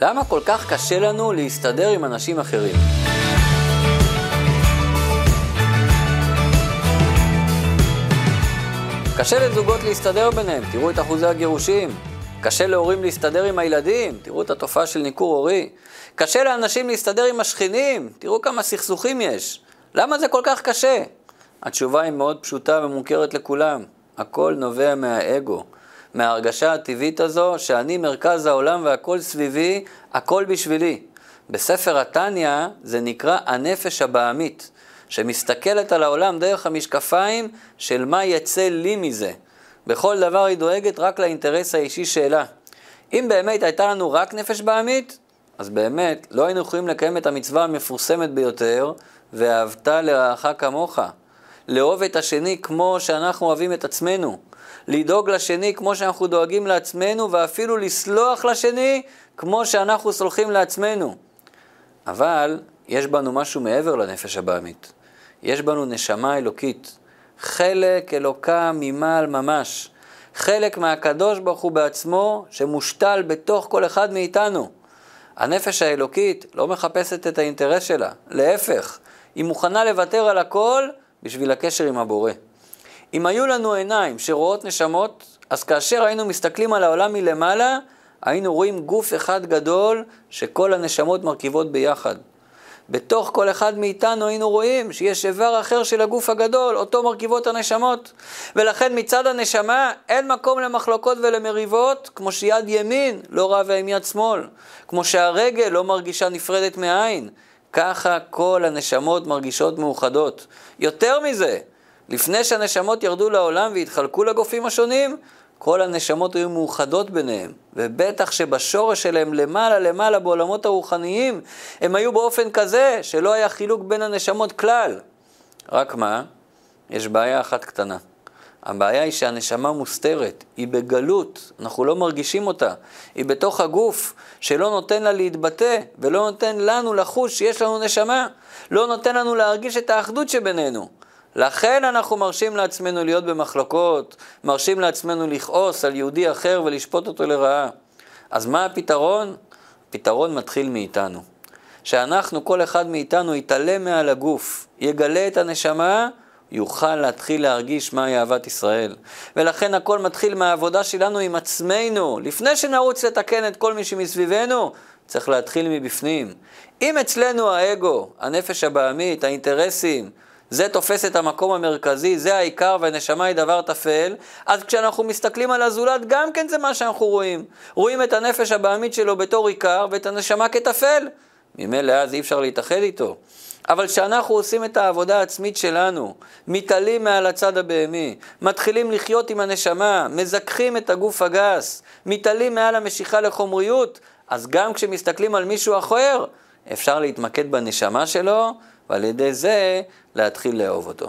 למה כל כך קשה לנו להסתדר עם אנשים אחרים? קשה לזוגות להסתדר ביניהם, תראו את אחוזי הגירושים. קשה להורים להסתדר עם הילדים, תראו את התופעה של ניכור הורי. קשה לאנשים להסתדר עם השכנים, תראו כמה סכסוכים יש. למה זה כל כך קשה? התשובה היא מאוד פשוטה ומוכרת לכולם. הכל נובע מהאגו. מההרגשה הטבעית הזו שאני מרכז העולם והכל סביבי, הכל בשבילי. בספר התניא זה נקרא הנפש הבעמית, שמסתכלת על העולם דרך המשקפיים של מה יצא לי מזה. בכל דבר היא דואגת רק לאינטרס האישי שלה. אם באמת הייתה לנו רק נפש בעמית, אז באמת לא היינו יכולים לקיים את המצווה המפורסמת ביותר, ואהבת לרעך כמוך. לאהוב את השני כמו שאנחנו אוהבים את עצמנו. לדאוג לשני כמו שאנחנו דואגים לעצמנו, ואפילו לסלוח לשני כמו שאנחנו סולחים לעצמנו. אבל יש בנו משהו מעבר לנפש הבעמית. יש בנו נשמה אלוקית. חלק אלוקה ממעל ממש. חלק מהקדוש ברוך הוא בעצמו שמושתל בתוך כל אחד מאיתנו. הנפש האלוקית לא מחפשת את האינטרס שלה, להפך, היא מוכנה לוותר על הכל בשביל הקשר עם הבורא. אם היו לנו עיניים שרואות נשמות, אז כאשר היינו מסתכלים על העולם מלמעלה, היינו רואים גוף אחד גדול שכל הנשמות מרכיבות ביחד. בתוך כל אחד מאיתנו היינו רואים שיש איבר אחר של הגוף הגדול, אותו מרכיבות הנשמות. ולכן מצד הנשמה אין מקום למחלוקות ולמריבות, כמו שיד ימין לא רבה עם יד שמאל, כמו שהרגל לא מרגישה נפרדת מהעין. ככה כל הנשמות מרגישות מאוחדות. יותר מזה, לפני שהנשמות ירדו לעולם והתחלקו לגופים השונים, כל הנשמות היו מאוחדות ביניהם, ובטח שבשורש שלהם למעלה למעלה בעולמות הרוחניים, הם היו באופן כזה שלא היה חילוק בין הנשמות כלל. רק מה? יש בעיה אחת קטנה. הבעיה היא שהנשמה מוסתרת, היא בגלות, אנחנו לא מרגישים אותה. היא בתוך הגוף, שלא נותן לה להתבטא, ולא נותן לנו לחוש שיש לנו נשמה. לא נותן לנו להרגיש את האחדות שבינינו. לכן אנחנו מרשים לעצמנו להיות במחלוקות, מרשים לעצמנו לכעוס על יהודי אחר ולשפוט אותו לרעה. אז מה הפתרון? הפתרון מתחיל מאיתנו. שאנחנו, כל אחד מאיתנו, יתעלה מעל הגוף, יגלה את הנשמה, יוכל להתחיל להרגיש מהי אהבת ישראל. ולכן הכל מתחיל מהעבודה שלנו עם עצמנו. לפני שנרוץ לתקן את כל מי שמסביבנו, צריך להתחיל מבפנים. אם אצלנו האגו, הנפש הבעמית, האינטרסים, זה תופס את המקום המרכזי, זה העיקר והנשמה היא דבר טפל, אז כשאנחנו מסתכלים על הזולת, גם כן זה מה שאנחנו רואים. רואים את הנפש הבעמית שלו בתור עיקר ואת הנשמה כטפל. ממילא אז אי אפשר להתאחד איתו. אבל כשאנחנו עושים את העבודה העצמית שלנו, מתעלים מעל הצד הבהמי, מתחילים לחיות עם הנשמה, מזכחים את הגוף הגס, מתעלים מעל המשיכה לחומריות, אז גם כשמסתכלים על מישהו אחר, אפשר להתמקד בנשמה שלו, ועל ידי זה להתחיל לאהוב אותו.